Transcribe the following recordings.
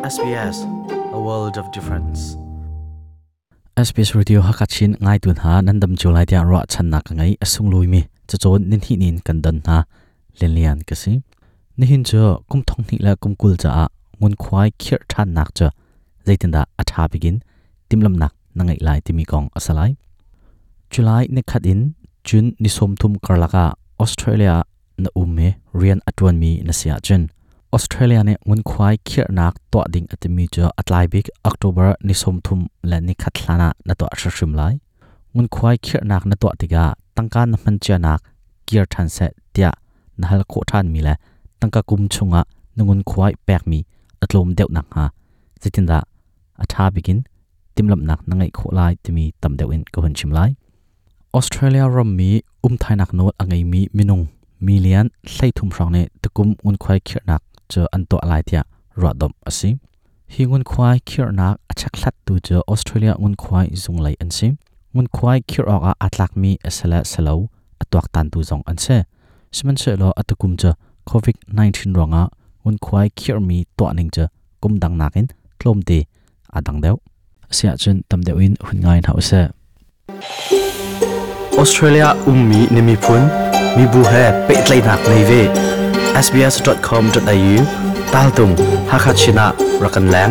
SBS a world of difference. SBS Radio Hakachin ngai tun ha nandam chulai tia ro chan na ka ngai asung lui mi cha chon nin hi nin kan dan ha len lian ka si ni hin cho kum thong ni la kum kul cha ngun khwai khir than nak cha zaitin da atha begin timlam nak na ngai lai timi kong asalai July ne khat in chun ni som thum karlaka Australia na umme rian atwan mi na sia chen. Australia ne ngun khwai khir nak to ding atimi cho atlai bik October ni som thum la ni khat hlana na to ashrim lai ngun khwai khir nak na to tiga tangka na man cha nak kier than se tia na hal ko than mi la tangka kum chunga nungun khwai pek mi atlom deuh nak ha zitinda atha bikin timlam nak na ngai kho lai timi tam deuh in ko hun chim lai Australia ram mi um thai nak no angai mi minung million hlai thum rang ne takum ngun khwai khir nak cho an to lai tia ra dom asi hi ngun khwai khir nak achak lat tu cho australia ngun khwai zung lai an sim ngun khwai khir ok a atlak mi asala salo atwak tan tu zong an se siman se lo atukum cho covid 19 ronga ngun khwai khir mi to ning cho kum dang nakin tlom te adang deu sia chen tam deu in à hun ngai hau se Australia ummi nemi phun, mi bu he pe tlai nak nei ve sbs.com.au ตัลตุงฮักชินะรักันแรง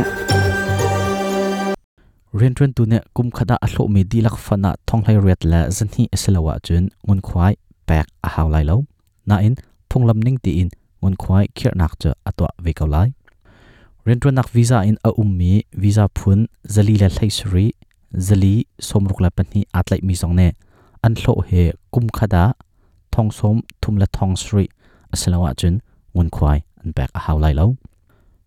เรียนเรียนตัวเนี่ยกุมขดาอัลโลมีดีลักฟันะท่องไลเรียดและจันที่สลาวะจุนงุนควายแปกอาหารไหลเล้านาอินพงลำนิ่งตีอินงุนควายเคียนักเจออัตวะเวกเอาไลเรียนเรียนนักวีซ่าอินอาอุมมีวีซ่าพุนจะลีและไลสรีจะลีสมรุกและปันนี้อัตไลมีสองเนี่ยอันโลเฮกุมขดาท่องสมทุมและท่องสรี asalawa chun ngun khwai an pek a haw lai lo.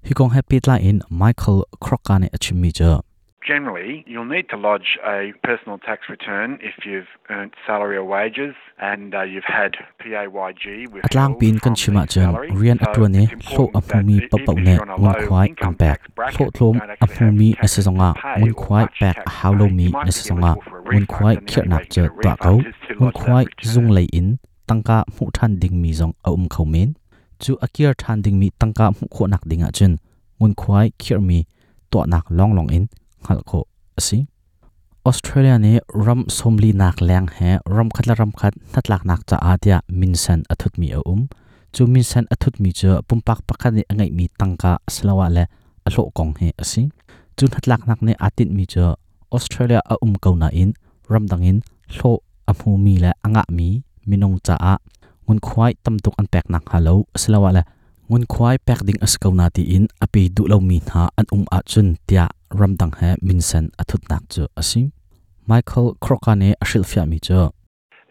Hi kong happy tla in michael crocane achimi cha Generally, you'll need to lodge a personal tax return if you've earned salary or wages and uh, you've had PAYG with atlang pin kan chima chen rian atwa ne hlo amumi papau ne ngun khwai am pek hlo tlom amumi asasonga ngun khwai pek haulo mi asasonga ngun khwai khir nak che twa kau ngun khwai zung lei in tangka mu than ding mi zong a um khau men chu akir than ding mi tangka mu kho nak dinga chen ngun khwai khir mi to nak long long in khal kho asi Australia ne ram somli nak lang he ram khatla ram khat natlak nak cha atia minsan athut mi a um chu minsan athut mi chu pumpak pakhat ni angai mi tangka aslawa le alo kong he asi chu natlak nak ne atin mi chu Australia a um kauna in ram dangin hlo amu mi le anga mi minong cha a ngun khwai tamtuk an pek nak halo. Aslawa la ngun khwai pek ding askauna ti in. Api du lo mi na an um a chun tia ram dang he minsan athut nak chu. Asim michael crocane ashil fya mi chu.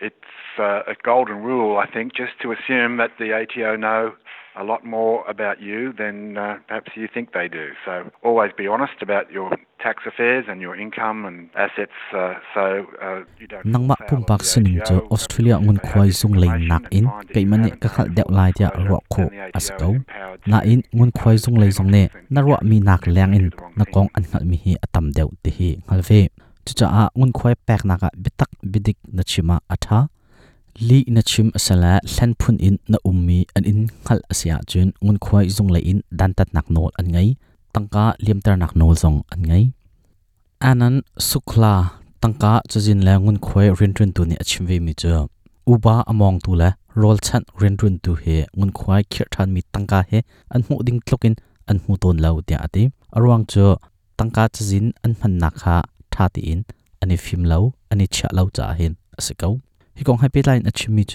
It's uh, a golden rule, I think, just to assume that the ATO know a lot more about you than uh, perhaps you think they do. So always be honest about your tax affairs and your income and assets uh, so uh, you don't nangma fall pum pak sining cho australia ngun this zung lei information nak in. you mani ka khal deuh lai tia ro kho asko na in ngun impose zung lei zong ne na ro mi nak lang in na kong an ngal mi hi atam deuh ti hi ngal ve chu cha a ngun khwai pek naka bitak bidik na chima atha li na chim asala hlan phun in na ummi an in ngal asia chun ngun khwai zung lei in dan tat nak nol an ngai tangka liamtar nak nol zong an ngai anan sukla tangka chajin la ngun khwai rin rin tu ni achim ve mi cha uba among tu la rol chan rin rin tu he ngun khwai khir than mi tangka he an mu ding tlokin an mu ton lau tia ati arwang cho tangka chajin an man na kha tha ti in ani phim lau ani cha lau cha hin asikau hi kong happy line achim mi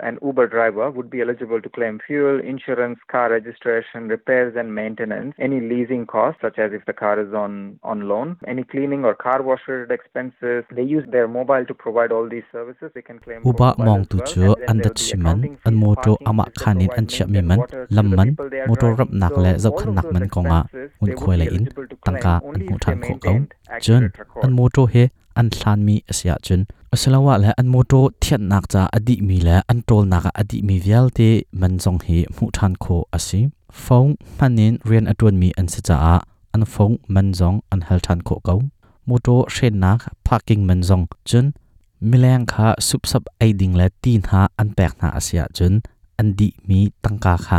An Uber driver would be eligible to claim fuel, insurance, car registration, repairs and maintenance, any leasing costs, such as if the car is on, on loan, any cleaning or car wash related expenses. They use their mobile to provide all these services. They can claim uba mong tu chu an dat chiman an moto ama khanin an and man lam man they rap nak le zau khan nak man konga un khoi la in tangka an only mu if they than kho kau maintained chun an moto he an thlan mi asia chun asalawa le an moto thian nak cha adi mi le an tol naka adi mi vial te man zong hi mu than kho asi phone manin rian atun mi an se cha a an phone man zong an hal than kho kau moto shen nak parking man zong chun mileng kha sup sap ai ding le tin ha an pek na asia chun an di mi tangka kha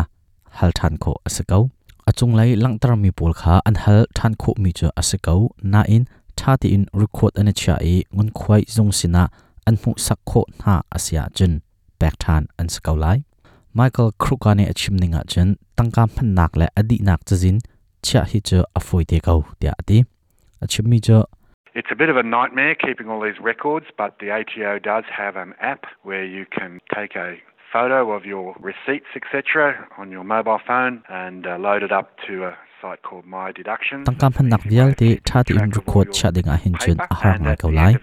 hal than kho asakau achung lai langtar mi pol kha an hal than kho mi chu asiko na in tha ti in record an e ngun khwai zung sina an mu sak kho na asia chun back than an michael krukane chen nak le adi nak chajin cha hi chu afoi te kau tia chu It's a bit of a nightmare keeping all these records, but the ATO does have an app where you can take a photo of your receipts, etc., on your mobile phone and uh, load it up to a site called My Deductions. tangkam phan nak vial te tha ti in record cha dinga hin chun a har ngai kau lai.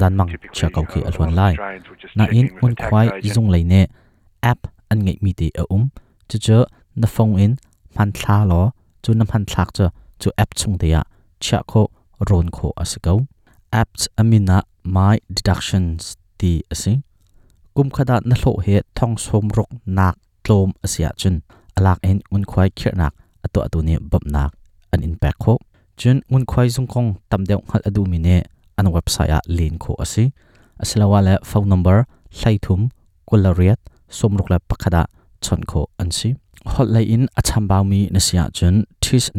zan mang cha kau ki alwan lai. Na in un khwai zung lai ne app an ngai mi te a um. Chu chu na phone in man thla lo chu na man thlak chu chu app chung te ya cha kho ron kho asiko apps amina my deductions ti asi kum khada na hlo he thong som rok nak tlom asia chun. Alak en un khwai khir nak ato atu ne bab nak an impact kho chun un khwai zung kong tam deu hal adu mi ne an website a link kho asi aslawa le phone number hlaithum kolariat somruk la pakhada, chon kho ansi hot lai in acham baw mi na sia chun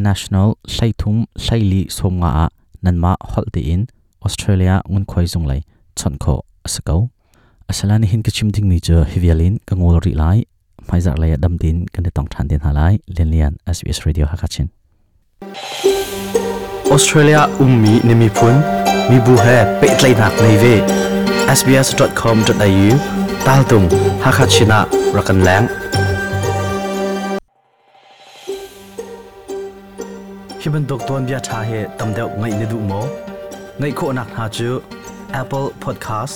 national hlaithum hlaili somnga a nanma hol ti in australia ngun khwai zung lai chon kho asako asalani hin kichim ding mi cho hivialin, kangol ri lai maizar lai dam din kan tong than din halai len lian sbs radio hakachin Australia ummi nimi phun mi bu he pe tlai nak nei ve sbs.com.au tal tung hakachina rakan lang hiban dokton bia tha he tamdeu ngai ne du mo ngai kho nak ha chu apple podcast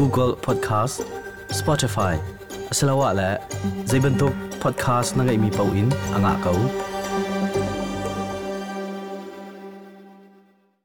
google podcast spotify asalawa la zaibantuk podcast na ngai mi pau in anga kau.